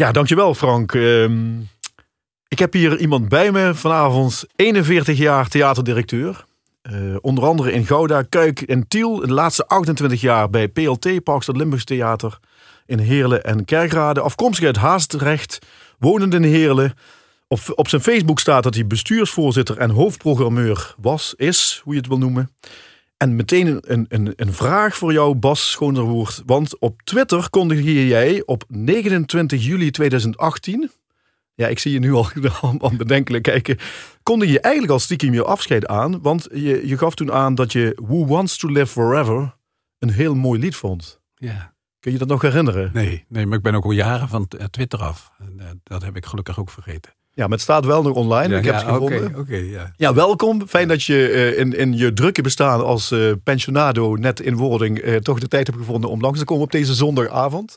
Ja, dankjewel Frank. Ehm, ik heb hier iemand bij me vanavond, 41 jaar theaterdirecteur. Eh, onder andere in Gouda, Kuik en Tiel. De laatste 28 jaar bij PLT, Parkstad Limburgs Theater. In Heerlen en Kerkrade. Afkomstig uit Haastrecht, wonend in Heerlen. Op, op zijn Facebook staat dat hij bestuursvoorzitter en hoofdprogrammeur was, is, hoe je het wil noemen. En meteen een, een, een vraag voor jou, Bas Schoonderwoerd. Want op Twitter kondigde jij op 29 juli 2018... Ja, ik zie je nu al aan bedenkelijk kijken. Kondig je eigenlijk al stiekem je afscheid aan. Want je, je gaf toen aan dat je Who Wants to Live Forever een heel mooi lied vond. Ja. Kun je dat nog herinneren? Nee, nee maar ik ben ook al jaren van Twitter af. En, uh, dat heb ik gelukkig ook vergeten. Ja, maar het staat wel nog online. ik heb het gevonden. Oké, okay, ja. ja, welkom. Fijn dat je uh, in, in je drukke bestaan als uh, pensionado net in wording uh, toch de tijd hebt gevonden om langs te komen op deze zondagavond.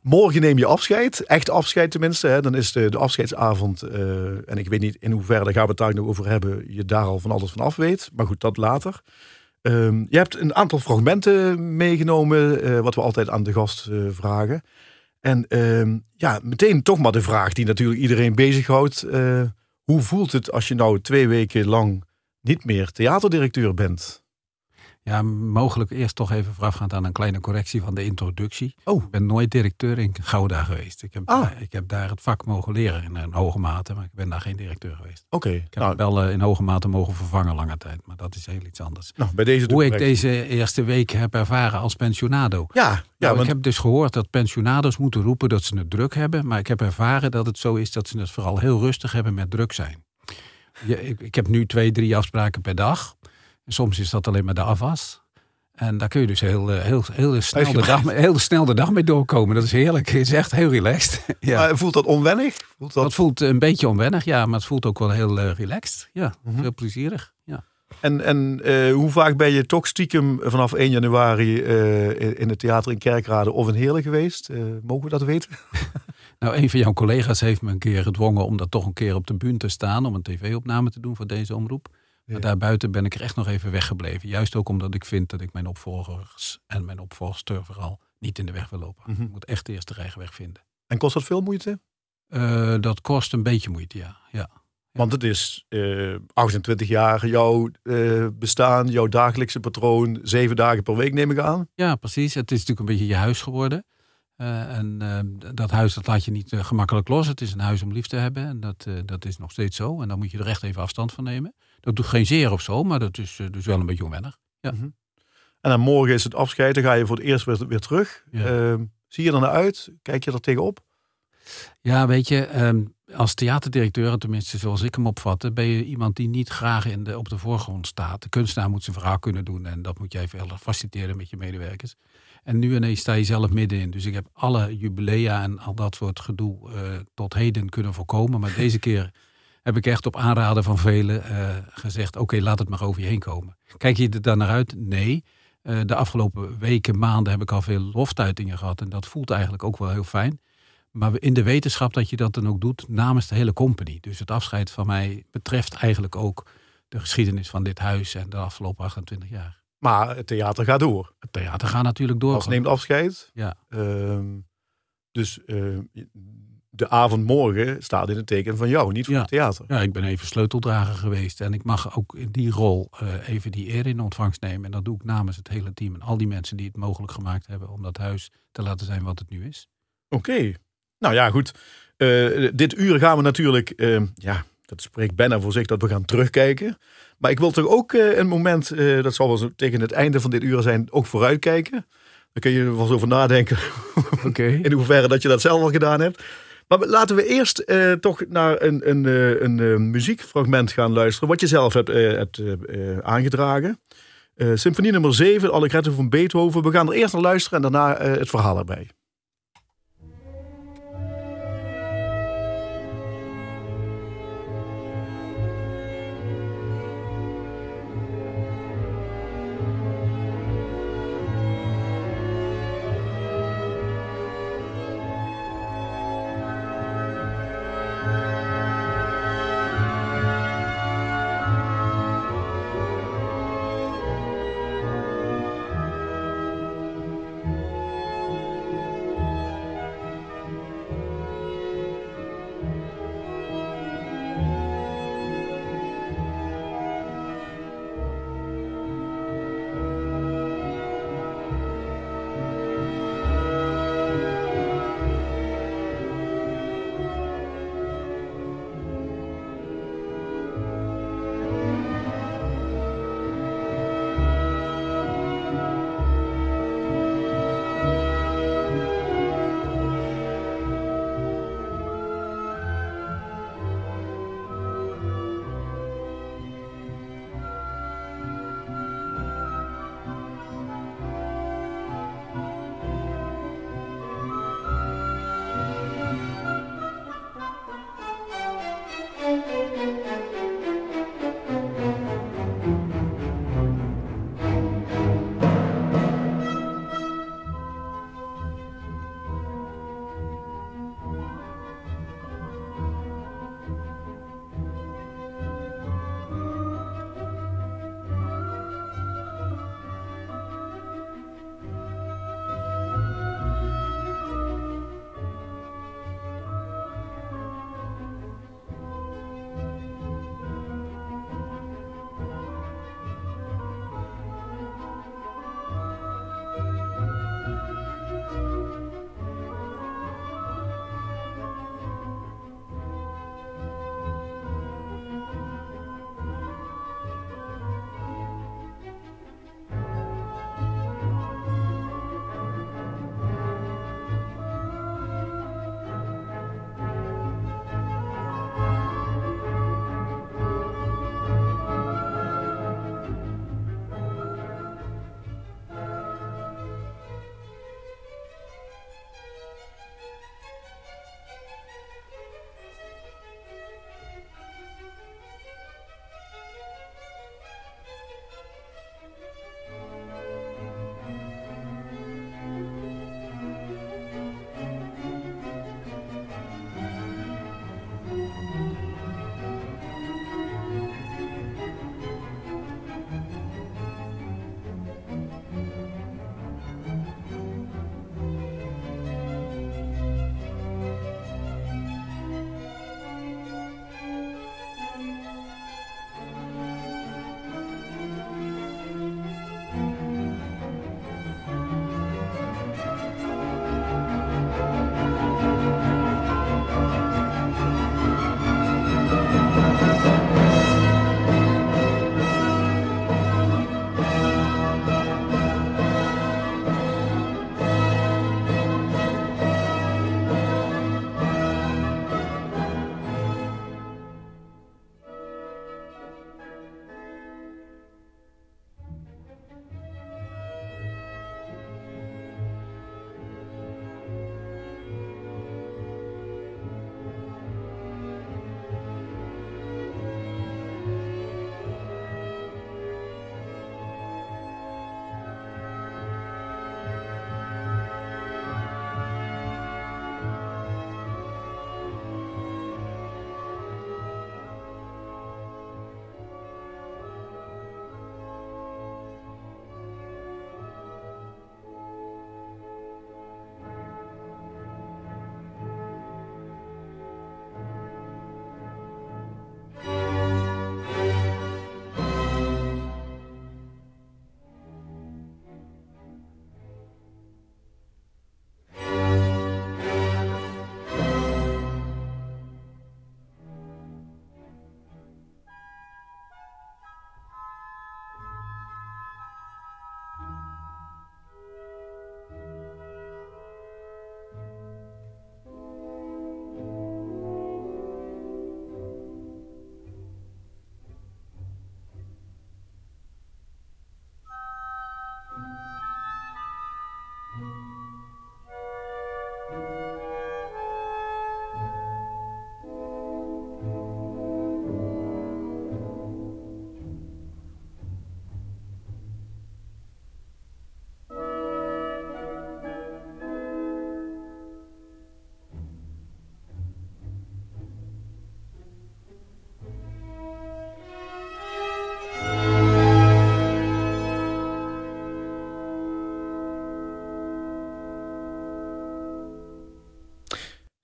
Morgen neem je afscheid, echt afscheid tenminste. Hè. Dan is de, de afscheidsavond, en ik weet niet in hoeverre, daar gaan we het daar nog over hebben, je daar al van alles van af weet. Maar goed, dat later. Um, je hebt een aantal fragmenten meegenomen, wat we altijd aan de gast vragen. En uh, ja, meteen toch maar de vraag die natuurlijk iedereen bezighoudt. Uh, hoe voelt het als je nou twee weken lang niet meer theaterdirecteur bent? Ja, mogelijk eerst toch even voorafgaand aan een kleine correctie van de introductie. Oh. Ik ben nooit directeur in Gouda geweest. Ik heb, ah. daar, ik heb daar het vak mogen leren in een hoge mate, maar ik ben daar geen directeur geweest. Oké. Okay. Ik heb nou. wel uh, in hoge mate mogen vervangen lange tijd, maar dat is heel iets anders. Nou, bij deze Hoe ik deze eerste week heb ervaren als pensionado. Ja, ja nou, want... Ik heb dus gehoord dat pensionado's moeten roepen dat ze het druk hebben, maar ik heb ervaren dat het zo is dat ze het vooral heel rustig hebben met druk zijn. Je, ik, ik heb nu twee, drie afspraken per dag. En soms is dat alleen maar de afwas. En daar kun je dus heel, heel, heel, snel, de dag, heel snel de dag mee doorkomen. Dat is heerlijk. Het is echt heel relaxed. ja. Maar voelt dat onwennig? Voelt dat... dat voelt een beetje onwennig, ja. Maar het voelt ook wel heel uh, relaxed. Ja, mm -hmm. heel plezierig. Ja. En, en uh, hoe vaak ben je toch stiekem vanaf 1 januari uh, in het theater in Kerkrade of in Heerlen geweest? mogen we dat weten? nou, een van jouw collega's heeft me een keer gedwongen om dat toch een keer op de bühne te staan. Om een tv-opname te doen voor deze omroep. Maar daarbuiten ben ik er echt nog even weggebleven. Juist ook omdat ik vind dat ik mijn opvolgers en mijn opvolgster vooral niet in de weg wil lopen. Mm -hmm. Ik moet echt de eerste rijweg vinden. En kost dat veel moeite? Uh, dat kost een beetje moeite, ja. ja. Want het is uh, 28 jaar jouw uh, bestaan, jouw dagelijkse patroon, zeven dagen per week neem ik aan. Ja, precies. Het is natuurlijk een beetje je huis geworden. En dat huis dat laat je niet gemakkelijk los. Het is een huis om lief te hebben. En dat, dat is nog steeds zo. En dan moet je er echt even afstand van nemen. Dat doet geen zeer of zo, maar dat is dus wel een beetje onwennig. Ja. Mm -hmm. En dan morgen is het afscheid, dan ga je voor het eerst weer, weer terug. Ja. Uh, zie je er naar uit? Kijk je er tegenop? Ja, weet je, um, als theaterdirecteur, tenminste zoals ik hem opvatte, ben je iemand die niet graag in de, op de voorgrond staat. De kunstenaar moet zijn verhaal kunnen doen en dat moet jij veel faciliteren met je medewerkers. En nu ineens sta je zelf middenin. Dus ik heb alle jubilea en al dat soort gedoe uh, tot heden kunnen voorkomen. Maar deze keer heb ik echt op aanraden van velen uh, gezegd: oké, okay, laat het maar over je heen komen. Kijk je er dan naar uit? Nee. Uh, de afgelopen weken, maanden heb ik al veel loftuitingen gehad. En dat voelt eigenlijk ook wel heel fijn. Maar in de wetenschap dat je dat dan ook doet namens de hele company. Dus het afscheid van mij betreft eigenlijk ook de geschiedenis van dit huis en de afgelopen 28 jaar. Maar het theater gaat door. Het theater gaat natuurlijk door. Als neemt afscheid. Ja. Uh, dus uh, de avond morgen staat in het teken van jou, niet van ja. het theater. Ja, ik ben even sleuteldrager geweest. En ik mag ook in die rol uh, even die eer in ontvangst nemen. En dat doe ik namens het hele team en al die mensen die het mogelijk gemaakt hebben om dat huis te laten zijn wat het nu is. Oké. Okay. Nou ja, goed. Uh, dit uur gaan we natuurlijk, uh, ja, dat spreekt bijna voor zich dat we gaan terugkijken. Maar ik wil toch ook een moment, dat zal wel zo tegen het einde van dit uur zijn, ook vooruitkijken. Daar kun je er wel eens over nadenken. Okay. in hoeverre dat je dat zelf al gedaan hebt. Maar laten we eerst uh, toch naar een, een, een, uh, muziekfragment gaan luisteren. Wat je zelf hebt, hebt aangedragen. Symfonie nummer 7, Allegretto van Beethoven. We gaan er eerst naar luisteren en daarna het verhaal erbij.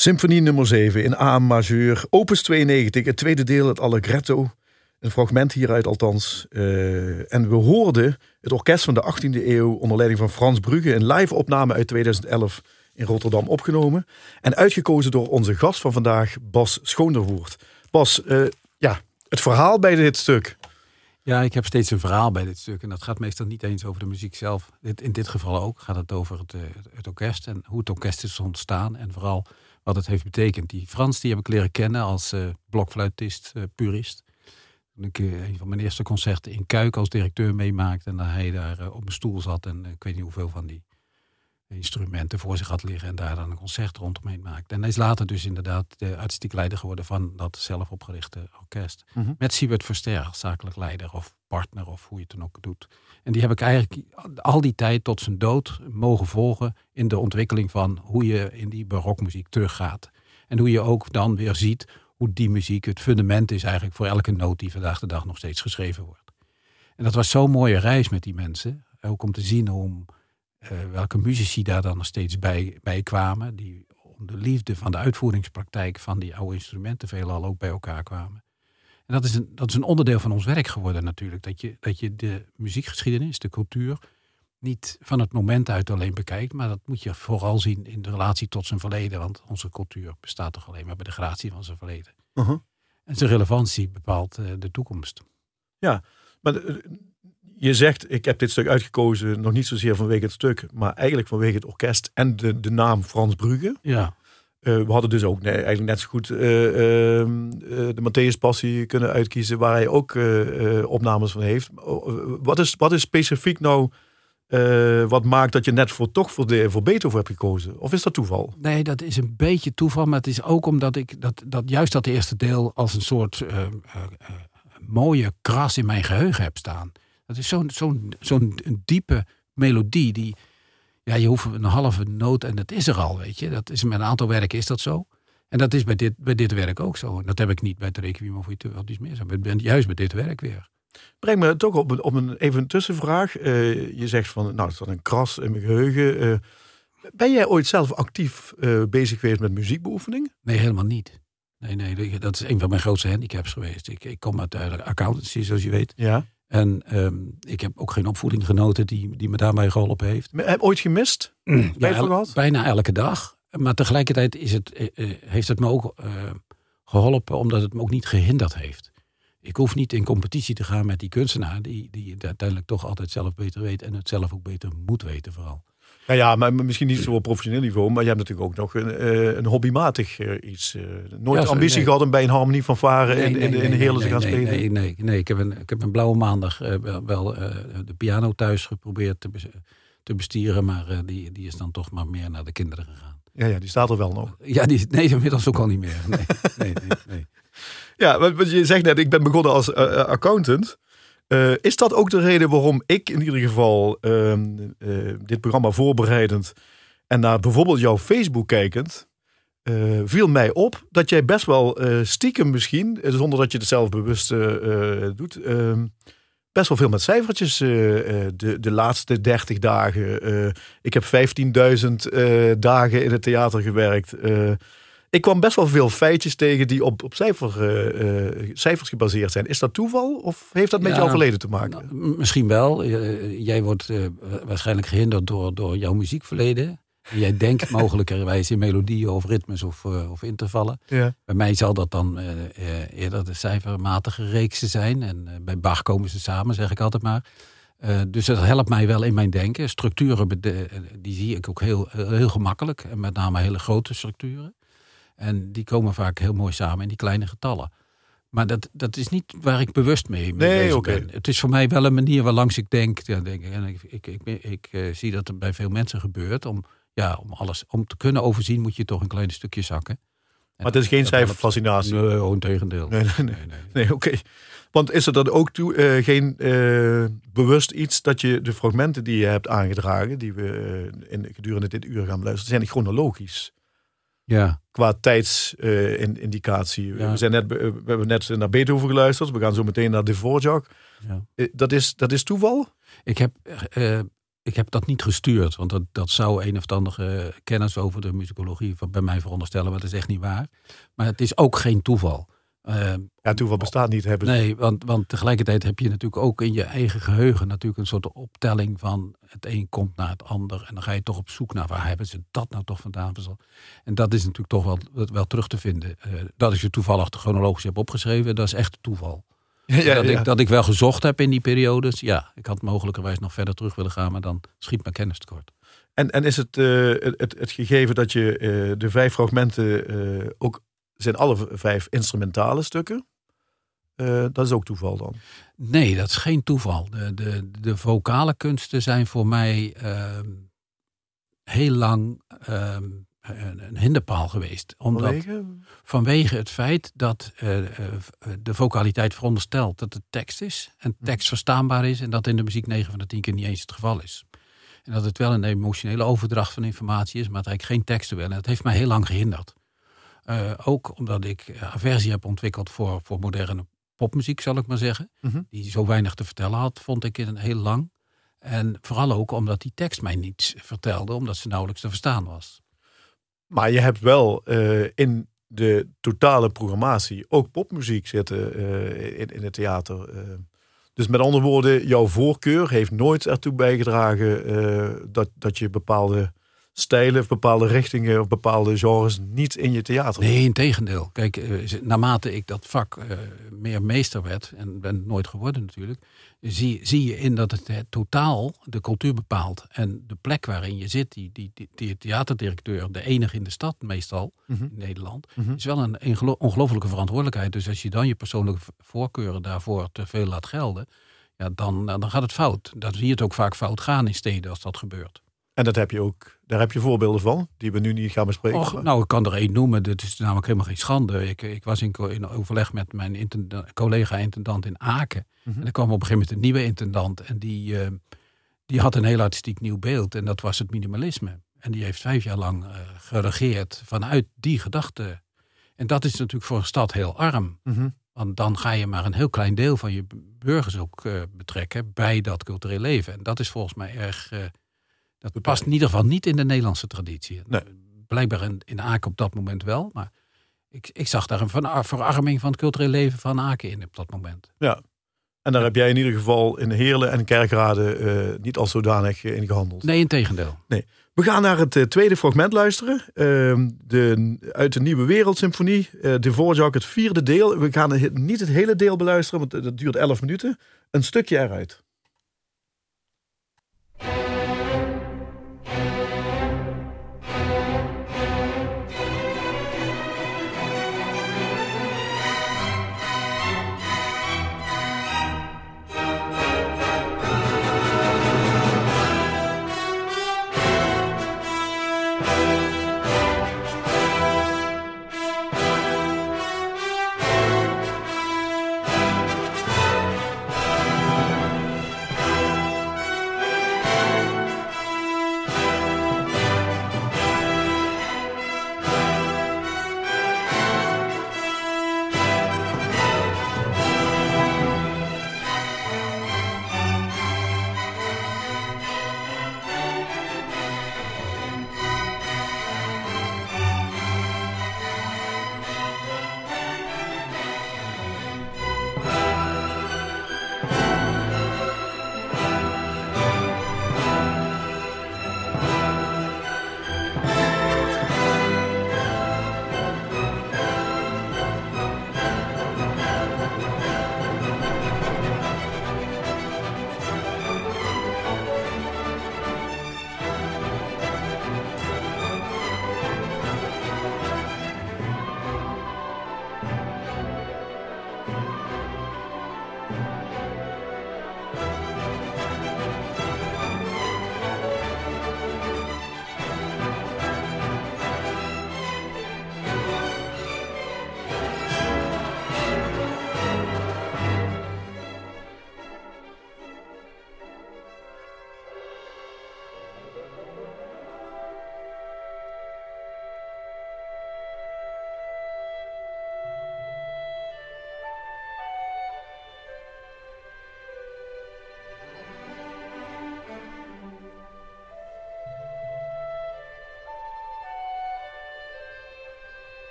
Symfonie nummer 7 in A majeur, opus 92, het tweede deel, het Allegretto. Een fragment hieruit althans. Uh, en we hoorden het orkest van de 18e eeuw onder leiding van Frans Brugge, een live opname uit 2011 in Rotterdam opgenomen. En uitgekozen door onze gast van vandaag, Bas Schoonderwoerd. Bas, uh, ja, het verhaal bij dit stuk. Ja, ik heb steeds een verhaal bij dit stuk. En dat gaat meestal niet eens over de muziek zelf. In dit geval ook gaat het over het, eh, het orkest en hoe het orkest is ontstaan. En vooral wat het heeft betekend. Die Frans die heb ik leren kennen als uh, blokfluitist, uh, purist. Toen ik een van mijn eerste concerten in Kuik als directeur meemaakte. En dat hij daar op een stoel zat en ik weet niet hoeveel van die instrumenten voor zich had liggen en daar dan een concert rondomheen maakte. En hij is later dus inderdaad de artistiek leider geworden van dat zelf opgerichte orkest. Mhm. Met Siebert Verster, zakelijk leider of partner of hoe je het dan ook doet. En die heb ik eigenlijk al die tijd tot zijn dood mogen volgen in de ontwikkeling van hoe je in die barokmuziek teruggaat. En hoe je ook dan weer ziet hoe die muziek het fundament is eigenlijk voor elke noot die vandaag de dag nog steeds geschreven wordt. En dat was zo'n mooie reis met die mensen. Ook om te zien hoe welke muzici daar dan nog steeds bij, bij kwamen. Die om de liefde van de uitvoeringspraktijk van die oude instrumenten veelal ook bij elkaar kwamen. En dat is, een, dat is een onderdeel van ons werk geworden natuurlijk. Dat je, dat je de muziekgeschiedenis, de cultuur, niet van het moment uit alleen bekijkt. Maar dat moet je vooral zien in de relatie tot zijn verleden. Want onze cultuur bestaat toch alleen maar bij de gratie van zijn verleden. Uh-huh. En zijn relevantie bepaalt uh, de toekomst. Ja, maar eh, je zegt, ik heb dit stuk uitgekozen, nog niet zozeer vanwege het stuk, maar eigenlijk vanwege het orkest en de, de naam Frans Brugge. Ja. Uh, we hadden dus ook nee, eigenlijk net zo goed uh, uh, de Matthäus Passie kunnen uitkiezen, waar hij ook opnames van heeft. wat, is, wat is specifiek nou wat maakt dat je net voor toch voor, de, voor Beethoven hebt gekozen? Of is dat toeval? Nee, dat is een beetje toeval, maar het is ook omdat ik dat, dat juist dat eerste deel als een soort mooie kras in mijn geheugen heb staan. Dat is zo'n zo'n zo'n diepe melodie die, ja, je hoeft een halve noot en dat is er al, weet je. Dat is met een aantal werken is dat zo. En dat is bij dit, bij dit werk ook zo. En dat heb ik niet bij het Requiem of iets meer zo. Ik ben juist bij dit werk weer. Breng me toch op, op een even een tussenvraag. Uh, je zegt van, nou, het is een kras in mijn geheugen. Uh, ben jij ooit zelf actief uh, bezig geweest met muziekbeoefening? Nee, helemaal niet. Nee, nee, dat is een van mijn grootste handicaps geweest. Ik, ik kom uit de accountancy, zoals je weet. Ja. En ehm, ik heb ook geen opvoeding genoten die, die me daarbij geholpen heeft. heb je ooit gemist? Mm, ja, bijna elke dag. Maar tegelijkertijd is het, eh, eh, heeft het me ook uh, geholpen omdat het me ook niet gehinderd heeft. Ik hoef niet in competitie te gaan met die kunstenaar die, die het uiteindelijk toch altijd zelf beter weet en het zelf ook beter moet weten vooral. Ja, ja, maar misschien niet zo op professioneel niveau, maar je hebt natuurlijk ook nog een, uh, een hobbymatig uh, iets. Uh, nooit ambitie nee. gehad om bij een harmonie van varen nee, in, in, in, de Heerlen te gaan spelen? Nee, nee, nee. Ik heb een, ik heb een blauwe maandag wel de piano thuis geprobeerd te, te bestieren, maar die, die is dan toch maar meer naar de kinderen gegaan. Ja, ja die staat er wel nog. Ja, die, nee, inmiddels ook al niet meer. Nee, nee, nee, nee. ja, want je zegt net, ik ben begonnen als accountant. Uh, is dat ook de reden waarom ik in ieder geval uh, uh, dit programma voorbereidend en naar bijvoorbeeld jouw Facebook kijkend, eh, viel mij op dat jij best wel stiekem misschien, zonder dat je het zelf bewust doet, ehm, best wel veel met cijfertjes de, de laatste 30 dagen. ik heb 15.000 dagen in het theater gewerkt ik kwam best wel veel feitjes tegen die op, op cijfer, uh, cijfers gebaseerd zijn. Is dat toeval of heeft dat met jouw verleden te maken? Nou, misschien wel. jij wordt waarschijnlijk gehinderd door, door jouw muziekverleden. Jij denkt mogelijkerwijs in melodieën of ritmes of, of intervallen. Ja. Bij mij zal dat dan eerder de cijfermatige reeksen zijn. En bij Bach komen ze samen, zeg ik altijd maar. dus dat helpt mij wel in mijn denken. Structuren, die zie ik ook heel, heel gemakkelijk. En met name hele grote structuren. En die komen vaak heel mooi samen in die kleine getallen. Maar dat, dat is niet waar ik bewust mee, mee nee, okay. Het is voor mij wel een manier waarlangs ik denk. Ja, denk en ik, ik, ik, ik uh, zie dat het bij veel mensen gebeurt. Om, ja, om alles om te kunnen overzien moet je toch een klein stukje zakken. Maar het is geen cijferfascinatie? Nee, oh, tegendeel. Nee, nee, nee. nee, nee. oké. Want is er dan ook toe, uh, geen uh, bewust iets dat je de fragmenten die je hebt aangedragen, die we in, gedurende dit uur gaan beluisteren, zijn chronologisch? Ja. Qua tijdsindicatie. Uh, we, zijn net, we hebben net naar Beethoven geluisterd. We gaan zo meteen naar Dvorak. Ja. Uh, dat, is, dat is toeval? Ik heb uh, ik heb dat niet gestuurd, want dat, dat zou een of andere kennis over de muzikologie bij mij veronderstellen, maar dat is echt niet waar. Maar het is ook geen toeval. Uh, ja, toeval bestaat niet. Hebben Nee, want, want tegelijkertijd heb je natuurlijk ook in je eigen geheugen natuurlijk een soort optelling van het een komt naar het ander. En dan ga je toch op zoek naar waar hebben ze dat nou toch vandaan. En dat is natuurlijk toch wel, wel terug te vinden. Uh, dat ik je toevallig chronologisch heb opgeschreven, dat is echt toeval. Ja, dat, Ik, dat ik wel gezocht heb in die periodes. Ja, ik had mogelijkerwijs nog verder terug willen gaan, maar dan schiet mijn kennis tekort. En, en is het, uh, het, het, gegeven dat je uh, de vijf fragmenten uh, ook zijn alle vijf instrumentale stukken? dat is ook toeval dan? Nee, dat is geen toeval. De, de, de vocale kunsten zijn voor mij ehm, heel lang ehm, een hinderpaal geweest. Omdat, vanwege? vanwege het feit dat uh, de vocaliteit veronderstelt dat het tekst is. En hm. tekst verstaanbaar is. En dat in de muziek 9 van de 10 keer niet eens het geval is. En dat het wel een emotionele overdracht van informatie is. Maar het eigenlijk geen teksten wil. En dat heeft mij heel lang gehinderd. Uh, ook omdat ik aversie heb ontwikkeld voor, voor moderne popmuziek, zal ik maar zeggen. Mm Die zo weinig te vertellen had, vond ik in heel lang. En vooral ook omdat die tekst mij niets vertelde, omdat ze nauwelijks te verstaan was. Maar je hebt wel uh, in de totale programmatie ook popmuziek zitten uh, in, in het theater. Uh, dus met andere woorden, jouw voorkeur heeft nooit ertoe bijgedragen dat, dat je bepaalde stijlen of bepaalde richtingen of bepaalde genres niet in je theater. Nee, in tegendeel. Kijk, uh, naarmate ik dat vak uh, meer meester werd, en ben nooit geworden natuurlijk, zie, zie je in dat het, het, totaal de cultuur bepaalt. En de plek waarin je zit, die, die, die, die theaterdirecteur, de enige in de stad meestal, mhm. in Nederland, mhm. is wel een ongelofelijke verantwoordelijkheid. Dus als je dan je persoonlijke voorkeuren daarvoor te veel laat gelden, ja, dan, dan gaat het fout. Dat zie je het ook vaak fout gaan in steden als dat gebeurt. En dat heb je ook, daar heb je voorbeelden van, die we nu niet gaan bespreken. Och, nou, ik kan er één noemen. Dat is namelijk helemaal geen schande. Ik, ik was in, in overleg met mijn collega-intendant in Aken. Mhm. En er kwam op een gegeven moment een nieuwe intendant. En die, uh, die had een heel artistiek nieuw beeld. En dat was het minimalisme. En die heeft vijf jaar lang uh, geregeerd vanuit die gedachte. En dat is natuurlijk voor een stad heel arm. Mhm. Want dan ga je maar een heel klein deel van je burgers ook uh, betrekken bij dat cultureel leven. En dat is volgens mij erg dat past in ieder geval niet in de Nederlandse traditie. Nee. Blijkbaar in, in Aken op dat moment wel. Maar ik, ik zag daar een verarming van het cultureel leven van Aken in op dat moment. Ja, en daar heb jij in ieder geval in Heerlen en Kerkrade uh, niet als zodanig in gehandeld. Nee, in tegendeel. Nee. We gaan naar het uh, tweede fragment luisteren. Uh, de, uit de Nieuwe Wereldsymfonie. De Voorjak, het vierde deel. We gaan het, niet het hele deel beluisteren, want dat duurt 11 minuten. Een stukje eruit.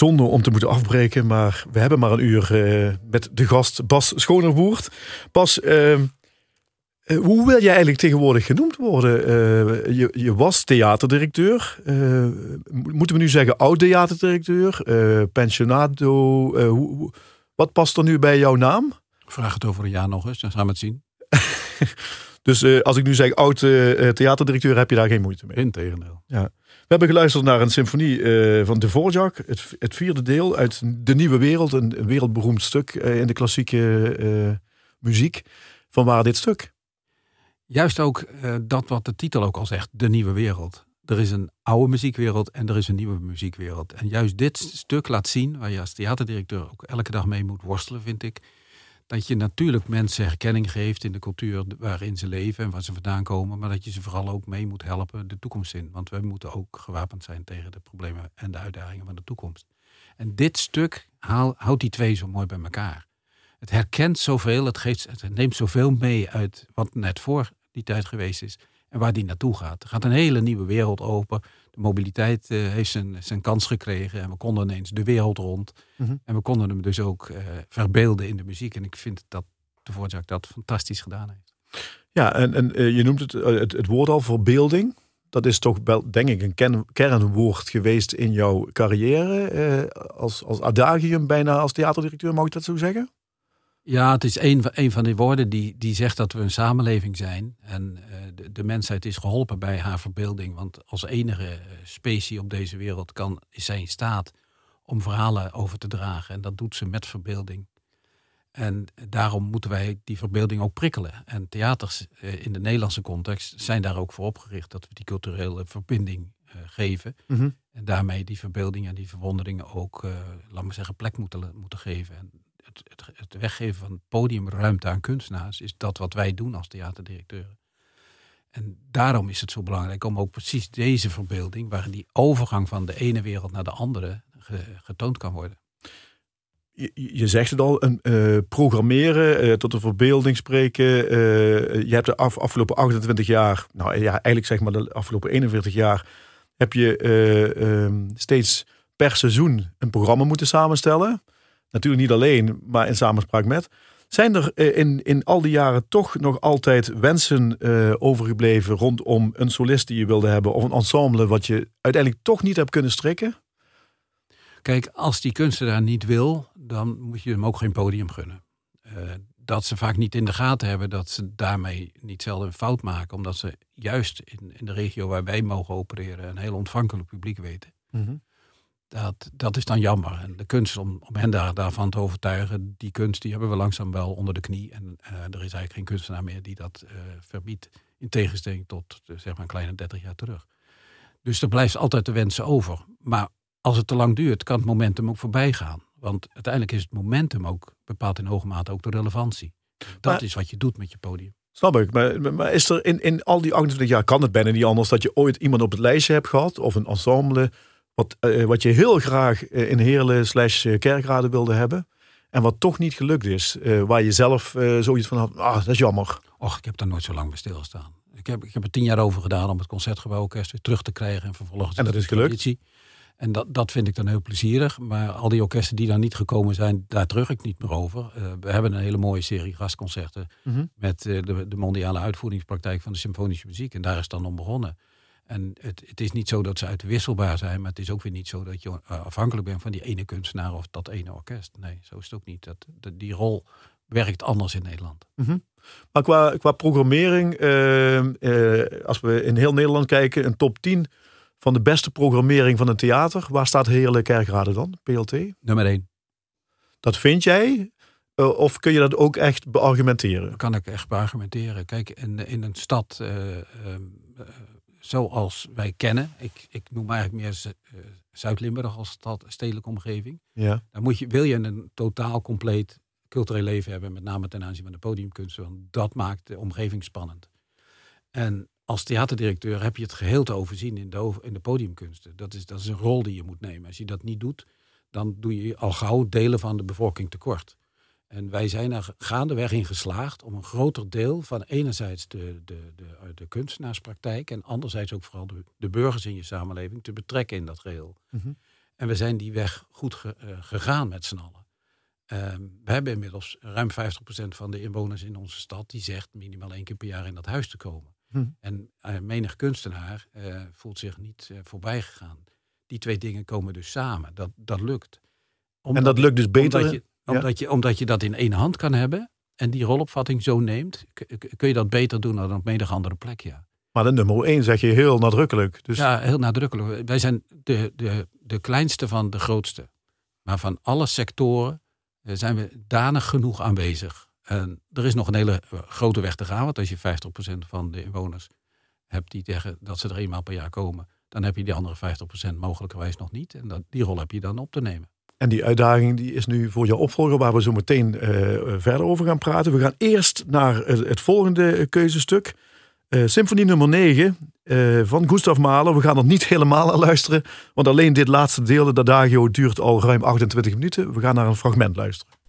Zonde om te moeten afbreken, maar we hebben maar een uur uh, met de gast Bas Schonerwoerd. Bas, uh, hoe wil jij eigenlijk tegenwoordig genoemd worden? Uh, je, je, was theaterdirecteur. moeten we nu zeggen oud-theaterdirecteur? pensionado? Hoe, wat past er nu bij jouw naam? Vraag het over een jaar nog eens, dan gaan we het zien. dus als ik nu zeg oud-theaterdirecteur, heb je daar geen moeite mee? Integendeel. Ja. We hebben geluisterd naar een symfonie uh, van Dvorak, het, het, vierde deel uit De Nieuwe Wereld, een, wereldberoemd stuk in de klassieke muziek. Van waar dit stuk? Juist ook dat wat de titel ook al zegt, De Nieuwe Wereld. Er is een oude muziekwereld en er is een nieuwe muziekwereld. En juist dit stuk laat zien, waar je als theaterdirecteur ook elke dag mee moet worstelen, vind ik, dat je natuurlijk mensen herkenning geeft in de cultuur waarin ze leven en waar ze vandaan komen, maar dat je ze vooral ook mee moet helpen de toekomst in. Want we moeten ook gewapend zijn tegen de problemen en de uitdagingen van de toekomst. En dit stuk houdt die twee zo mooi bij elkaar. Het herkent zoveel, het, geeft, het neemt zoveel mee uit wat net voor die tijd geweest is en waar die naartoe gaat. Er gaat een hele nieuwe wereld open de mobiliteit uh, heeft zijn, zijn kans gekregen. En we konden ineens de wereld rond. Mhm. En we konden hem dus ook uh, verbeelden in de muziek. En ik vind dat de Voorzak dat fantastisch gedaan heeft. Ja, en, en uh, je noemt het, het, het, woord al, verbeelding. Dat is toch wel, denk ik, een ken, kernwoord geweest in jouw carrière. als, als adagium bijna als theaterdirecteur, mag ik dat zo zeggen? Ja, het is een, een van die woorden die, die zegt dat we een samenleving zijn. En uh, de, de, mensheid is geholpen bij haar verbeelding. Want als enige uh, specie op deze wereld kan, is zij in staat om verhalen over te dragen. En dat doet ze met verbeelding. En daarom moeten wij die verbeelding ook prikkelen. En theaters uh, in de Nederlandse context zijn daar ook voor opgericht. Dat we die culturele verbinding geven. Mhm. En daarmee die verbeelding en die verwonderingen ook, laat maar zeggen, plek moeten, moeten geven. En het, weggeven van podiumruimte aan kunstenaars is dat wat wij doen als theaterdirecteuren. En daarom is het zo belangrijk om ook precies deze verbeelding, waarin die overgang van de ene wereld naar de andere getoond kan worden. Je, zegt het al, een, uh, programmeren, uh, tot de verbeelding spreken. Uh, je hebt de af, afgelopen 28 jaar, nou ja, eigenlijk zeg maar de afgelopen 41 jaar, heb je ehm, steeds per seizoen een programma moeten samenstellen. Natuurlijk niet alleen, maar in samenspraak met. Zijn er eh, in, in al die jaren toch nog altijd wensen uh, overgebleven rondom een solist die je wilde hebben of een ensemble wat je uiteindelijk toch niet hebt kunnen strikken? Kijk, als die kunstenaar niet wil, dan moet je hem ook geen podium gunnen. Uh, dat ze vaak niet in de gaten hebben dat ze daarmee niet zelden een fout maken, omdat ze juist in, in de regio waar wij mogen opereren een heel ontvankelijk publiek weten. Mm dat, dat is dan jammer. En de kunst om, om hen daar, daarvan te overtuigen, die kunst die hebben we langzaam wel onder de knie. En uh, er is eigenlijk geen kunstenaar meer die dat uh, verbiedt. In tegenstelling tot uh, zeg maar een kleine 30 jaar terug. Dus er blijft altijd de wensen over. Maar als het te lang duurt, kan het momentum ook voorbij gaan. Want uiteindelijk is het momentum ook bepaalt in hoge mate ook de relevantie. Dat is wat je doet met je podium. Snap ik. Maar, maar is er in, in al die 28 jaar, kan het bijna niet anders dat je ooit iemand op het lijstje hebt gehad? Of een ensemble wat, uh, wat je heel graag uh, in Heerlen slash eh, Kerkrade wilde hebben. En wat toch niet gelukt is. waar je zelf zoiets van had. Ah, dat is jammer. Och, ik heb daar nooit zo lang bij stilgestaan. Ik heb, ik heb er tien jaar over gedaan om het Concertgebouworkest weer terug te krijgen. En vervolgens. En dat is gelukt. En dat, dat vind ik dan heel plezierig. Maar al die orkesten die daar niet gekomen zijn, daar terug ik niet meer over. we hebben een hele mooie serie gastconcerten. Mhm. Met de, de mondiale uitvoeringspraktijk van de symfonische muziek. En daar is dan om begonnen. En het, het is niet zo dat ze uitwisselbaar zijn, maar het is ook weer niet zo dat je eh, afhankelijk bent van die ene kunstenaar of dat ene orkest. Nee, zo is het ook niet. Dat, dat die rol werkt anders in Nederland. Mhm. Maar qua, qua programmering, eh, eh, als we in heel Nederland kijken, een top 10 van de beste programmering van een theater. Waar staat Heerlijke Kerkrade dan? PLT? Nummer 1. Dat vind jij? Uh, of kun je dat ook echt beargumenteren? Dat kan ik echt beargumenteren. Kijk, in, in een stad uh, zoals wij kennen, ik, ik noem eigenlijk meer Zuid-Limburg als stad, stedelijke omgeving. Ja. Dan moet je, wil je een totaal compleet cultureel leven hebben, met name ten aanzien van de podiumkunsten. Want dat maakt de omgeving spannend. En als theaterdirecteur heb je het geheel te overzien in de, in de podiumkunsten. Dat is, dat is een rol die je moet nemen. Als je dat niet doet, dan doe je al gauw delen van de bevolking tekort. En wij zijn er gaandeweg in geslaagd om een groter deel van enerzijds de, de, de, de kunstenaarspraktijk en anderzijds ook vooral de, de, burgers in je samenleving te betrekken in dat geheel. Mm -hmm. En we zijn die weg goed ge, uh, gegaan met z'n allen. Uh, we hebben inmiddels ruim 50% van de inwoners in onze stad die zegt minimaal één keer per jaar in dat huis te komen. Hm. En uh, menig kunstenaar voelt zich niet voorbij gegaan. Die twee dingen komen dus samen. Dat, dat lukt. Omdat, en dat lukt dus beter? Omdat je, omdat, ja. je, omdat je dat in één hand kan hebben en die rolopvatting zo neemt, kun je dat beter doen dan op menig andere plek, ja. Maar de nummer één zeg je heel nadrukkelijk. Dus... Ja, heel nadrukkelijk. Wij zijn de, de, de kleinste van de grootste. Maar van alle sectoren zijn we danig genoeg aanwezig. En er is nog een hele grote weg te gaan. Want als je 50% van de inwoners hebt die zeggen dat ze er eenmaal per jaar komen, dan heb je die andere 50% mogelijkerwijs nog niet. En dat, die rol heb je dan op te nemen. En die uitdaging die is nu voor jouw opvolger, waar we zo meteen uh, verder over gaan praten. We gaan eerst naar het, volgende keuzestuk. Uh, Symfonie nummer 9 uh, van Gustav Mahler. We gaan er niet helemaal luisteren, want alleen dit laatste deel, de Adagio, duurt al ruim 28 minuten. We gaan naar een fragment luisteren.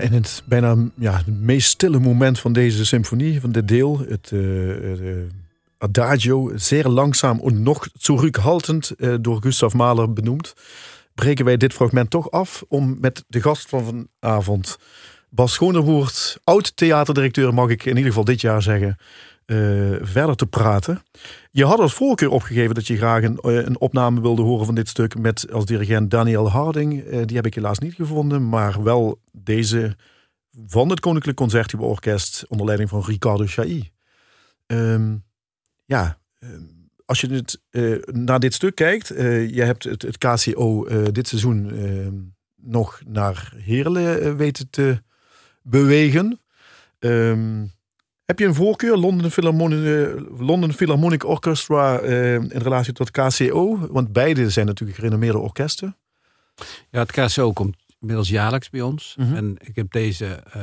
In het bijna ja, het meest stille moment van deze symfonie, van dit deel, het uh, Adagio, zeer langzaam en nog zurückhaltend uh, door Gustav Mahler benoemd, breken wij dit fragment toch af om met de gast van vanavond, Bas Schonewoert, oud theaterdirecteur mag ik in ieder geval dit jaar zeggen, uh, verder te praten. Je had als voorkeur opgegeven dat je graag een, een, opname wilde horen van dit stuk met als dirigent Daniel Harding. Uh, die heb ik helaas niet gevonden, maar wel deze van het Koninklijk Concertgebouworkest onder leiding van Ricardo Chailly. Um, ja, als je het, naar dit stuk kijkt, je hebt het, het KCO dit seizoen ehm, nog naar Heerlen weten te bewegen. Um, heb je een voorkeur, London Philharmonic, uh, London Philharmonic Orchestra, uh, in relatie tot KCO? Want beide zijn natuurlijk gerenommeerde orkesten. Ja, het KCO komt inmiddels jaarlijks bij ons. Mm -hmm. En ik heb deze, uh,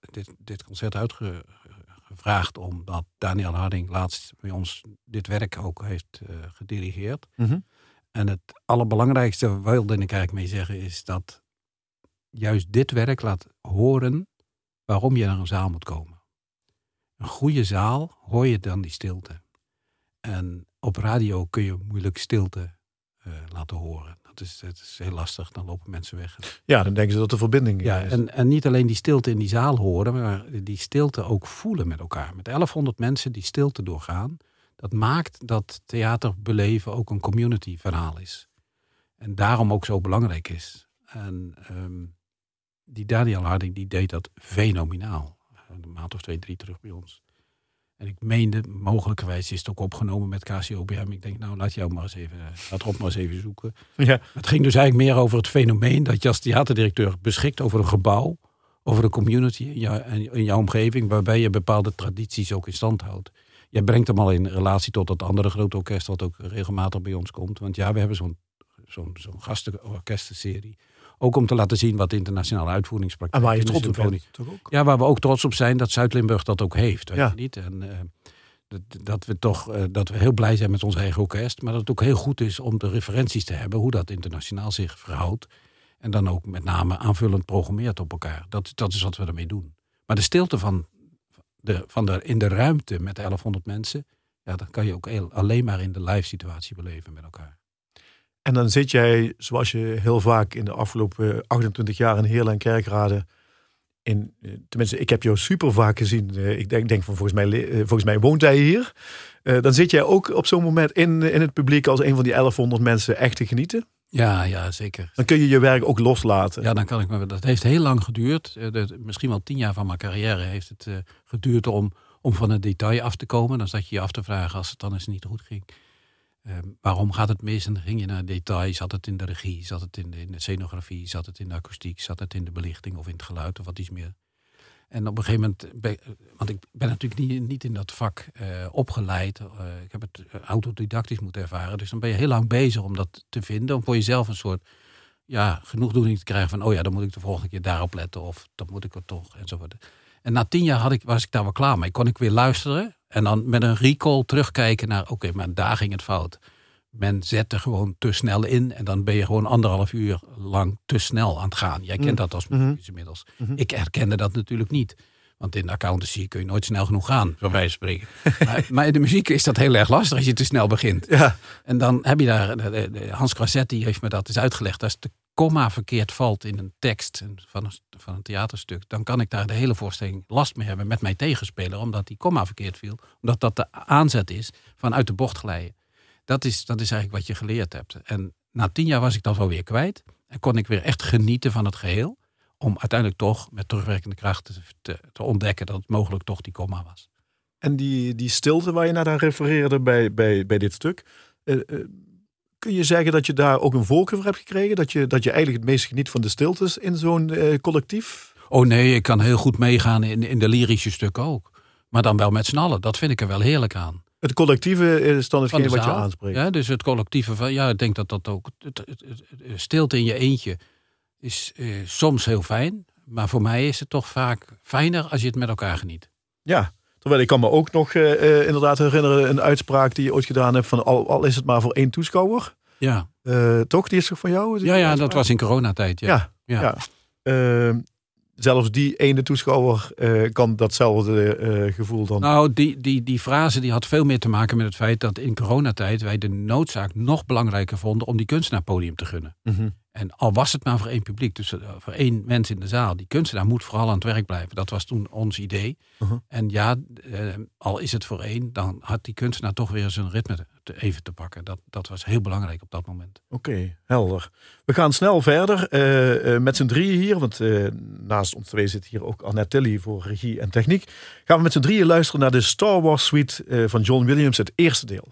dit, dit concert uitgevraagd omdat Daniel Harding laatst bij ons dit werk ook heeft gedirigeerd. Mm -hmm. En het allerbelangrijkste wilde ik eigenlijk mee zeggen is dat juist dit werk laat horen waarom je naar een zaal moet komen een goede zaal hoor je dan die stilte. En op radio kun je moeilijk stilte uh, laten horen. Dat is, dat is heel lastig, dan lopen mensen weg. Ja, dan denken ze dat de verbinding ja, is. En, en niet alleen die stilte in die zaal horen, maar die stilte ook voelen met elkaar. Met 1100 mensen die stilte doorgaan. Dat maakt dat theater beleven ook een community verhaal is. En daarom ook zo belangrijk is. En um, die Daniel Harding die deed dat fenomenaal een maand of twee, drie terug bij ons. En ik meende, mogelijkerwijs is het ook opgenomen met KCOBM. Ik denk, nou, laat jou maar eens even, laat Rob maar eens even zoeken. Ja. Het ging dus eigenlijk meer over het fenomeen dat je als theaterdirecteur beschikt over een gebouw, over een community in, jou, in jouw omgeving, waarbij je bepaalde tradities ook in stand houdt. Jij brengt hem al in relatie tot dat andere grote orkest, wat ook regelmatig bij ons komt. Want ja, we hebben zo'n zo'n zo'n gastenorkestenserie ook om te laten zien wat de internationale uitvoeringspraktijk is. En waar je trots op? Ja, waar we ook trots op zijn dat Zuid-Limburg dat ook heeft. Weet ja. je niet? En uh, dat, dat, we toch uh, dat we heel blij zijn met ons eigen orkest. Maar dat het ook heel goed is om de referenties te hebben hoe dat internationaal zich verhoudt. En dan ook met name aanvullend programmeert op elkaar. Dat, dat is wat we ermee doen. Maar de stilte van de, van de, in de ruimte met 1100 mensen. Ja, dat kan je ook alleen maar in de live situatie beleven met elkaar. En dan zit jij, zoals je heel vaak in de afgelopen 28 jaar in Heerlen en Kerkrade. In, eh, tenminste, ik heb jou super vaak gezien. Eh, ik denk, denk van volgens mij, eh, volgens mij woont hij hier. Dan zit jij ook op zo'n moment in, in het publiek als een van die 1100 mensen echt te genieten. Ja, ja, zeker. Dan kun je je werk ook loslaten. Ja, dan kan ik me. Dat heeft heel lang geduurd. Misschien wel tien jaar van mijn carrière heeft het geduurd om, om van het detail af te komen. Dan zat je je af te vragen als het dan eens niet goed ging. Ehm, waarom gaat het mis? En dan ging je naar details. Zat het in de regie? Zat het in de, in de scenografie? Zat het in de akoestiek? Zat het in de belichting of in het geluid of wat iets meer? En op een gegeven moment, want ik ben natuurlijk niet, niet in dat vak uh, opgeleid. Uh, ik heb het eh, autodidactisch moeten ervaren. Dus dan ben je heel lang bezig om dat te vinden. Om voor jezelf een soort ja, genoegdoening te krijgen van... oh ja, dan moet ik de volgende keer daarop letten. Of dan moet ik het toch, enzovoort. En na tien jaar had ik, was ik daar wel klaar mee. Kon ik weer luisteren. En dan met een recall terugkijken naar, oké, maar daar ging het fout. Men zette gewoon te snel in en dan ben je gewoon anderhalf uur lang te snel aan het gaan. Jij kent mm. dat als mm inmiddels. Mm Ik herkende dat natuurlijk niet. Want in de accountancy kun je nooit snel genoeg gaan, bij wijze van spreken. maar, maar, in de muziek is dat heel erg lastig als je te snel begint. Ja. En dan heb je daar, Hans Crassetti heeft me dat eens uitgelegd. Als de komma verkeerd valt in een tekst van een, van een theaterstuk, dan kan ik daar de hele voorstelling last mee hebben met mijn tegenspeler, omdat die komma verkeerd viel. Omdat dat de aanzet is van uit de bocht glijden. Dat is, dat is eigenlijk wat je geleerd hebt. En na tien jaar was ik dat wel weer kwijt. En kon ik weer echt genieten van het geheel. Om uiteindelijk toch met terugwerkende kracht te, te ontdekken dat het mogelijk toch die komma was. En die, die stilte waar je naar refereerde bij, bij, bij dit stuk. Uh, uh, Kun je zeggen dat je daar ook een voorkeur voor hebt gekregen? Dat je, dat je eigenlijk het meest geniet van de stiltes in zo'n uh, collectief? Oh nee, ik kan heel goed meegaan in, in de lyrische stukken ook. Maar dan wel met z'n allen. Dat vind ik er wel heerlijk aan. Het collectieve is dan hetgeen wat je aanspreekt. Ja, dus het collectieve van, ja, ik denk dat dat ook. Het, het, stilte in je eentje is eh, soms heel fijn. Maar voor mij is het toch vaak fijner als je het met elkaar geniet. Ja, Terwijl ik kan me ook nog uh, inderdaad herinneren een uitspraak die je ooit gedaan hebt van al, al is het maar voor één toeschouwer. Ja. Uh, toch? Die is toch van jou? Ja, ja dat was in coronatijd. Ja. Ja. ja. ja. Ehm, zelfs die ene toeschouwer eh, kan datzelfde eh, gevoel dan. Nou, die, die, die frase die had veel meer te maken met het feit dat in coronatijd wij de noodzaak nog belangrijker vonden om die kunstenaar podium te gunnen. Mhm. En al was het maar voor één publiek, dus eh, voor één mens in de zaal, die kunstenaar moet vooral aan het werk blijven. Dat was toen ons idee. Mhm. En ja, eh, al is het voor één, dan had die kunstenaar toch weer zijn ritme te, even te pakken. Dat, dat was heel belangrijk op dat moment. Oké, helder. We gaan snel verder eh, eh, met z'n drieën hier. Want naast ons twee zit hier ook Annette Tilly voor regie en techniek. Gaan we met z'n drieën luisteren naar de Star Wars Suite van John Williams, het eerste deel.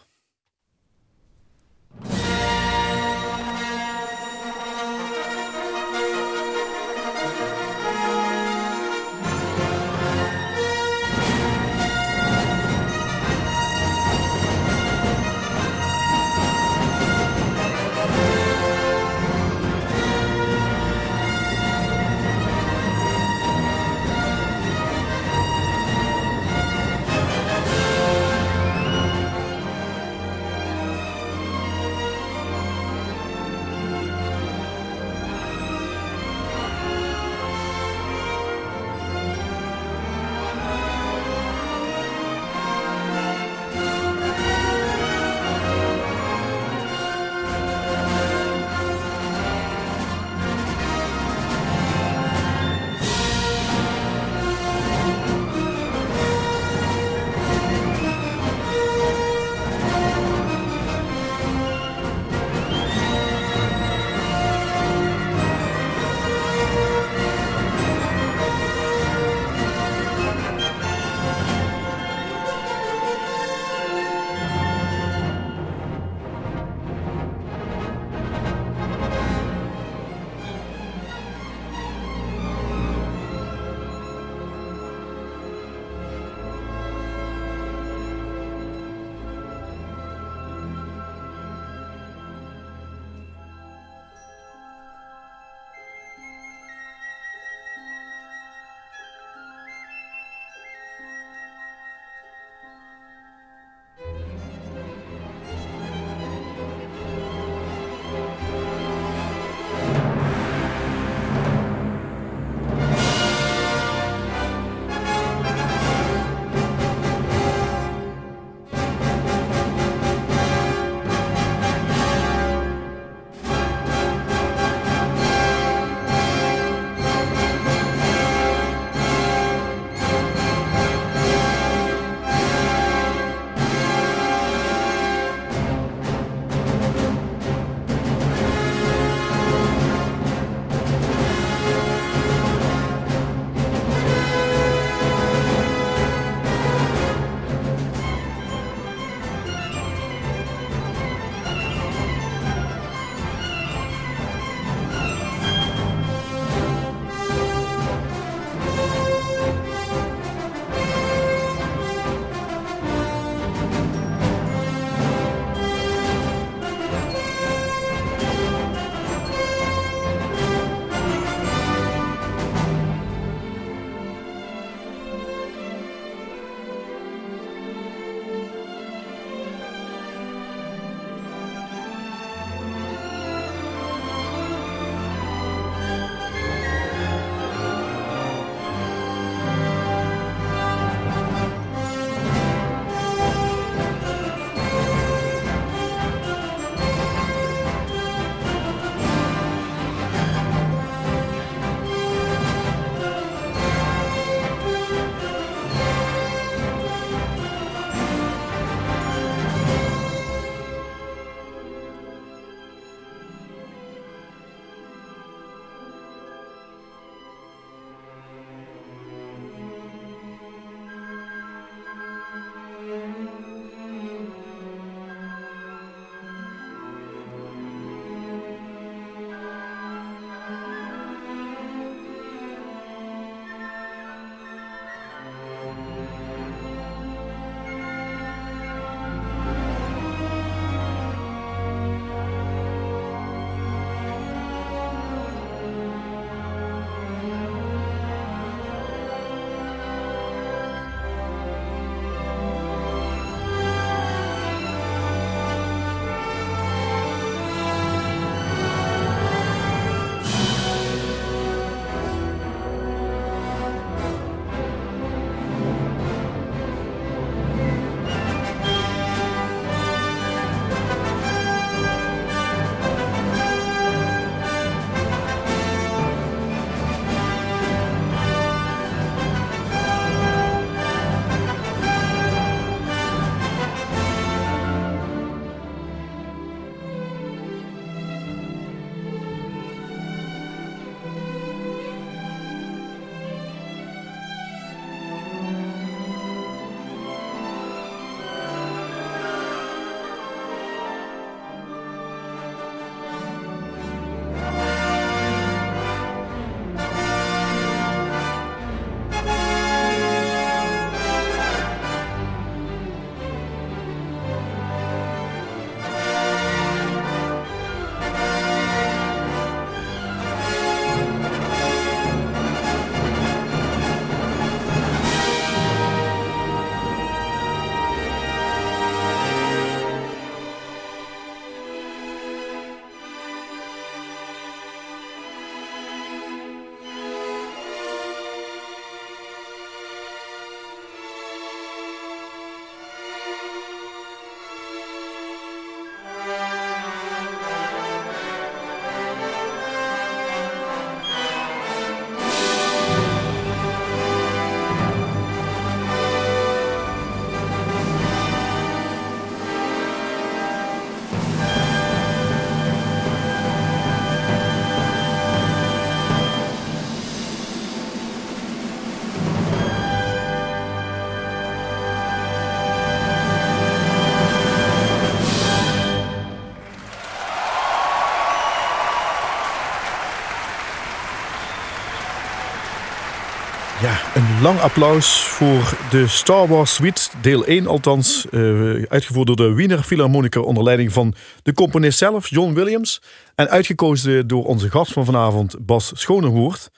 Een lang applaus voor de Star Wars Suite, deel 1 althans. Uh, uitgevoerd door de Wiener Philharmoniker onder leiding van de componist zelf, John Williams. En uitgekozen door onze gast van vanavond, Bas Schonehoert.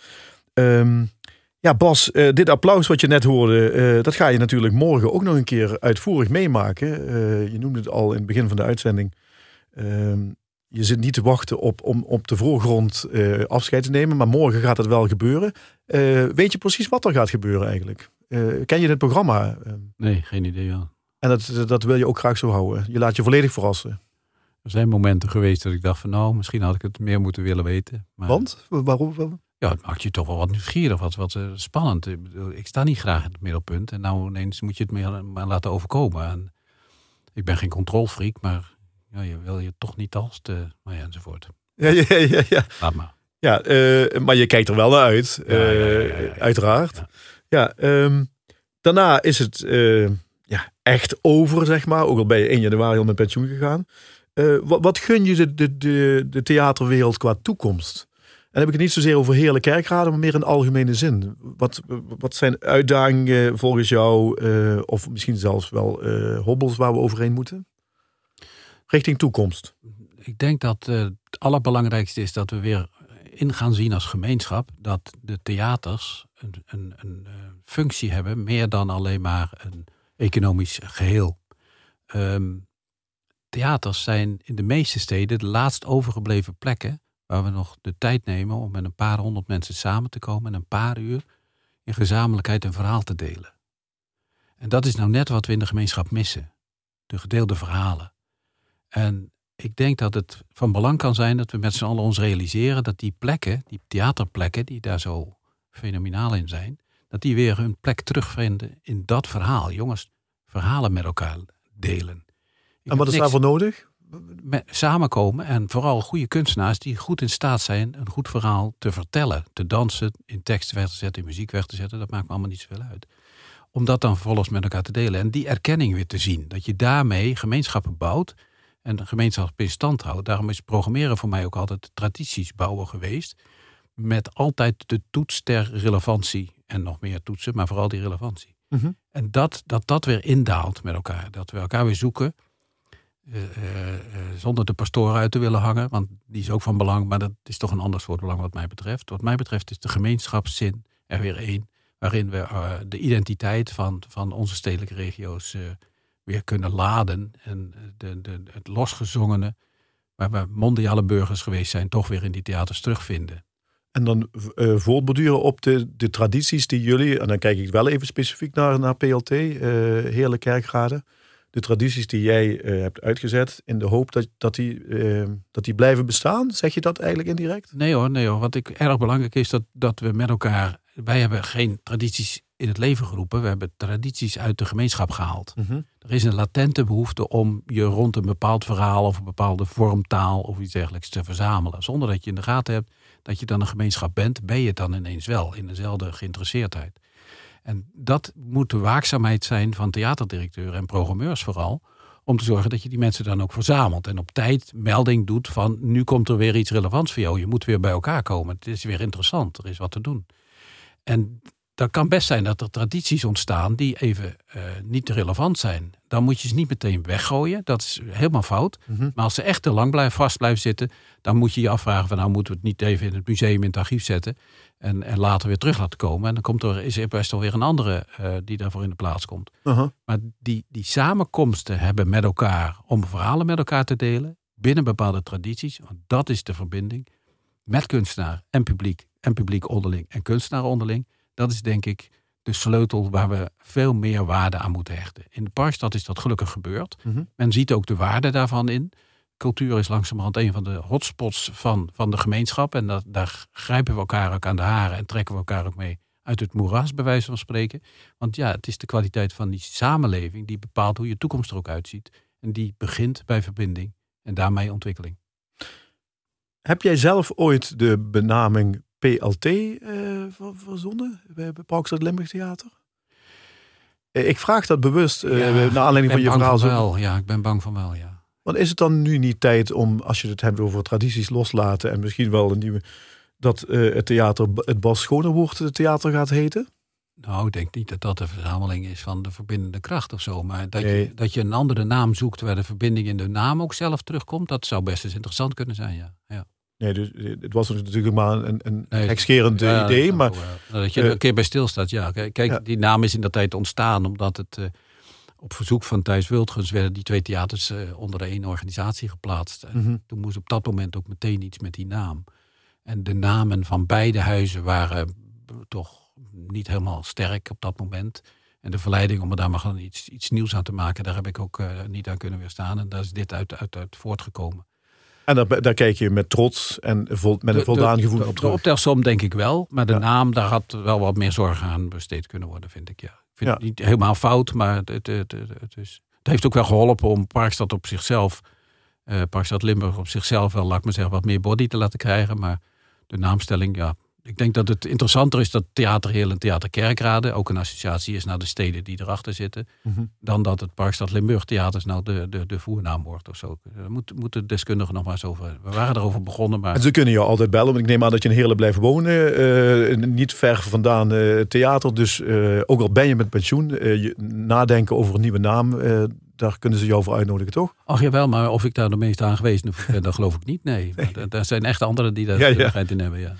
Um, ja, Bas, uh, dit applaus wat je net hoorde, uh, dat ga je natuurlijk morgen ook nog een keer uitvoerig meemaken. je noemde het al in het begin van de uitzending. Ehm, je zit niet te wachten op, om op de voorgrond uh, afscheid te nemen, maar morgen gaat het wel gebeuren. Uh, weet je precies wat er gaat gebeuren eigenlijk? Uh, ken je dit programma? Nee, geen idee. Ja. En dat, dat wil je ook graag zo houden. Je laat je volledig verrassen. Er zijn momenten geweest dat ik dacht van nou, misschien had ik het meer moeten willen weten. Maar... Want? Waarom? Ja, het maakt je toch wel wat nieuwsgierig, wat, wat spannend. Ik, bedoel, ik sta niet graag in het middelpunt en nou ineens moet je het maar laten overkomen. En ik ben geen controlfreak, maar ja, je wil je toch niet als te, maar ja, enzovoort. Ja, ja, ja. ja. Laat maar. Ja, uh, maar je kijkt er wel naar uit, uh, uiteraard. Ja, um, daarna is het uh, ja, echt over, zeg maar. Ook al je 1 januari al met pensioen gegaan. wat, wat gun je de, de, de, de theaterwereld qua toekomst? En dan heb ik het niet zozeer over hele kerkraden, maar meer in algemene zin. Wat, wat zijn uitdagingen volgens jou, of misschien zelfs wel hobbels waar we overheen moeten? Richting toekomst? Ik denk dat uh, het allerbelangrijkste is dat we weer in gaan zien als gemeenschap dat de theaters een, een, een uh, functie hebben, meer dan alleen maar een economisch geheel. Um, theaters zijn in de meeste steden de laatst overgebleven plekken waar we nog de tijd nemen om met een paar honderd mensen samen te komen en een paar uur in gezamenlijkheid een verhaal te delen. En dat is nou net wat we in de gemeenschap missen. De gedeelde verhalen. En ik denk dat het van belang kan zijn dat we met z'n allen ons realiseren dat die plekken, die theaterplekken, die daar zo fenomenaal in zijn, dat die weer hun plek terugvinden in dat verhaal. Jongens, verhalen met elkaar delen. Ik en wat is daarvoor nodig? Samenkomen en vooral goede kunstenaars die goed in staat zijn een goed verhaal te vertellen, te dansen, in tekst weg te zetten, in muziek weg te zetten. Dat maakt me allemaal niet zoveel uit. Om dat dan vervolgens met elkaar te delen en die erkenning weer te zien. Dat je daarmee gemeenschappen bouwt en de gemeenschap in stand houdt. Daarom is programmeren voor mij ook altijd tradities bouwen geweest. Met altijd de toets ter relevantie. En nog meer toetsen, maar vooral die relevantie. Mhm. En dat, dat dat weer indaalt met elkaar. Dat we elkaar weer zoeken. Uh, uh, uh, zonder de pastoor uit te willen hangen. Want die is ook van belang. Maar dat is toch een ander soort belang wat mij betreft. Wat mij betreft is de gemeenschapszin er weer één. Waarin we de identiteit van, van onze stedelijke regio's weer kunnen laden. En de, de, het losgezongene, waar we mondiale burgers geweest zijn, toch weer in die theaters terugvinden. En dan uh, voortborduren op de, de tradities die jullie, en dan kijk ik wel even specifiek naar, naar PLT, uh, eh, Heerlijk Kerkraden. De tradities die jij uh, hebt uitgezet in de hoop dat, dat, die, dat die blijven bestaan. Zeg je dat eigenlijk indirect? Nee hoor, nee hoor. Wat ik erg belangrijk is dat, dat we met elkaar. Wij hebben geen tradities in het leven geroepen. We hebben tradities uit de gemeenschap gehaald. Mhm. Er is een latente behoefte om je rond een bepaald verhaal of een bepaalde vormtaal of iets dergelijks te verzamelen. Zonder dat je in de gaten hebt dat je dan een gemeenschap bent, ben je het dan ineens wel in dezelfde geïnteresseerdheid. En dat moet de waakzaamheid zijn van theaterdirecteuren en programmeurs vooral. Om te zorgen dat je die mensen dan ook verzamelt. En op tijd melding doet van nu komt er weer iets relevants voor jou. Je moet weer bij elkaar komen. Het is weer interessant. Er is wat te doen. En dan kan best zijn dat er tradities ontstaan die even uh, niet relevant zijn. Dan moet je ze niet meteen weggooien. Dat is helemaal fout. Mhm. Maar als ze echt te lang blijven, vast blijven zitten, dan moet je je afvragen van nou moeten we het niet even in het museum in het archief zetten en, en later weer terug laten komen. En dan komt er, is er best wel weer een andere uh, die daarvoor in de plaats komt. Uh-huh. Maar die, die samenkomsten hebben met elkaar om verhalen met elkaar te delen binnen bepaalde tradities, want dat is de verbinding met kunstenaar en publiek en publiek onderling en kunstenaar onderling dat is denk ik de sleutel waar we veel meer waarde aan moeten hechten. In de Parkstad is dat gelukkig gebeurd. Mhm. Men ziet ook de waarde daarvan in. Cultuur is langzamerhand een van de hotspots van, van de gemeenschap. En dat, daar grijpen we elkaar ook aan de haren en trekken we elkaar ook mee uit het moeras, bij wijze van spreken. Want ja, het is de kwaliteit van die samenleving die bepaalt hoe je toekomst er ook uitziet. En die begint bij verbinding en daarmee ontwikkeling. Heb jij zelf ooit de benaming PLT uh, verzonnen bij Parkstad Limburg Theater? Eh, ik vraag dat bewust uh, naar aanleiding van je verhaal. Van wel. Ja, ik ben bang van wel, ja. Want is het dan nu niet tijd om, als je het hebt over tradities loslaten en misschien wel een nieuwe, dat het theater het Bas Schonewoord theater gaat heten? Nou, ik denk niet dat dat de verzameling is van de verbindende kracht of zo. Maar dat, Nee. je, dat je een andere naam zoekt waar de verbinding in de naam ook zelf terugkomt, dat zou best eens interessant kunnen zijn, ja. ja. Nee, dus eh, het was natuurlijk maar een, een Nee, gekscherend eh, Ja, idee. dat Maar zou, eh, dat je er eh, een keer bij stilstaat, ja. Kijk, Ja. die naam is in dat tijd ontstaan omdat het op verzoek van Thijs Wildgens werden die twee theaters eh, onder één organisatie geplaatst. En Mhm. toen moest op dat moment ook meteen iets met die naam. En de namen van beide huizen waren toch niet helemaal sterk op dat moment. En de verleiding om er daar maar gewoon iets, iets nieuws aan te maken, daar heb ik ook niet aan kunnen weerstaan. En daar is dit uit, uit, uit voortgekomen. En daar, daar kijk je met trots en vol, met een De- voldaan de- gevoel de- op De terug. optelsom denk ik wel. Maar de Ja. naam, daar had wel wat meer zorg aan besteed kunnen worden, vind ik. Ja. Ik vind Ja. het niet helemaal fout, maar het, het, het, het, het is, het heeft ook wel geholpen om Parkstad op zichzelf, eh Parkstad Limburg op zichzelf wel, laat ik maar zeggen, wat meer body te laten krijgen. Maar de naamstelling, ja. Ik denk dat het interessanter is dat Theater Heel en Theater Kerkrade ook een associatie is naar de steden die erachter zitten. Mhm. Dan dat het Parkstad Limburg Theaters nou de, de, de voernaam wordt of zo. Daar moet, moeten deskundigen nog maar eens over. We waren erover begonnen, maar. En ze kunnen jou altijd bellen, want ik neem aan dat je in Heerlen blijft wonen. eh, niet ver vandaan eh, theater. Dus eh, ook al ben je met pensioen, je nadenken over een nieuwe naam, daar kunnen ze jou voor uitnodigen, toch? Ach jawel, maar of ik daar de meest aangewezen ben, dat geloof ik niet. Nee, maar er- er zijn echt anderen die daar ja, ja. in hebben. Ja.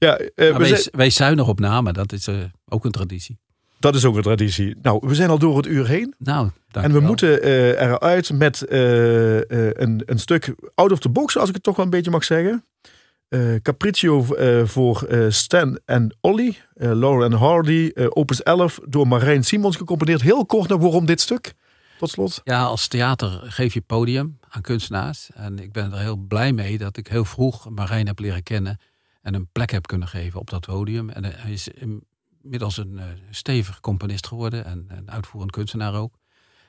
Ja, eh, Maar we wees, zijn- wees zuinig op namen, dat is eh, ook een traditie. dat is ook een traditie. Nou, we zijn al door het uur heen. Nou, dank En we moeten eh, eruit met een, een stuk out of the box, als ik het toch wel een beetje mag zeggen. Capriccio voor Stan en Olly, Lauren en Hardy, Opus 11, door Marijn Simons gecomponeerd. Heel kort nog waarom dit stuk, tot slot. Ja, als theater geef je podium aan kunstenaars. En ik ben er heel blij mee dat ik heel vroeg Marijn heb leren kennen. En een plek heb kunnen geven op dat podium. En hij is inmiddels een eh, stevig componist geworden. En een uitvoerend kunstenaar ook.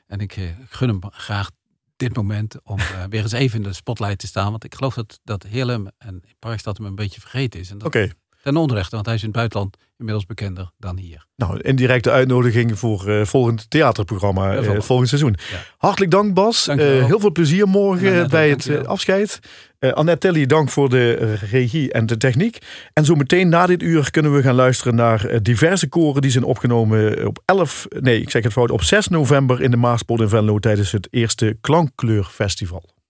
En ik, eh, gun hem graag dit moment om eh, weer eens even in de spotlight te staan. Want ik geloof dat, dat Heerlem en Parkstad hem een beetje vergeten is. En dat Oké, ten onrechte, want hij is in het buitenland inmiddels bekender dan hier. nou, indirecte uitnodiging voor eh, volgend theaterprogramma Bijvoorbeeld. volgend seizoen. Ja. Hartelijk dank Bas, Dank. Eh, heel veel plezier morgen Annette, bij het afscheid. Annette Telly, dank voor de regie en de techniek. En zo meteen na dit uur kunnen we gaan luisteren naar diverse koren die zijn opgenomen op 11, nee ik zeg het fout, op 6 november in de Maaspoort in Venlo tijdens het eerste Klankkleurfestival.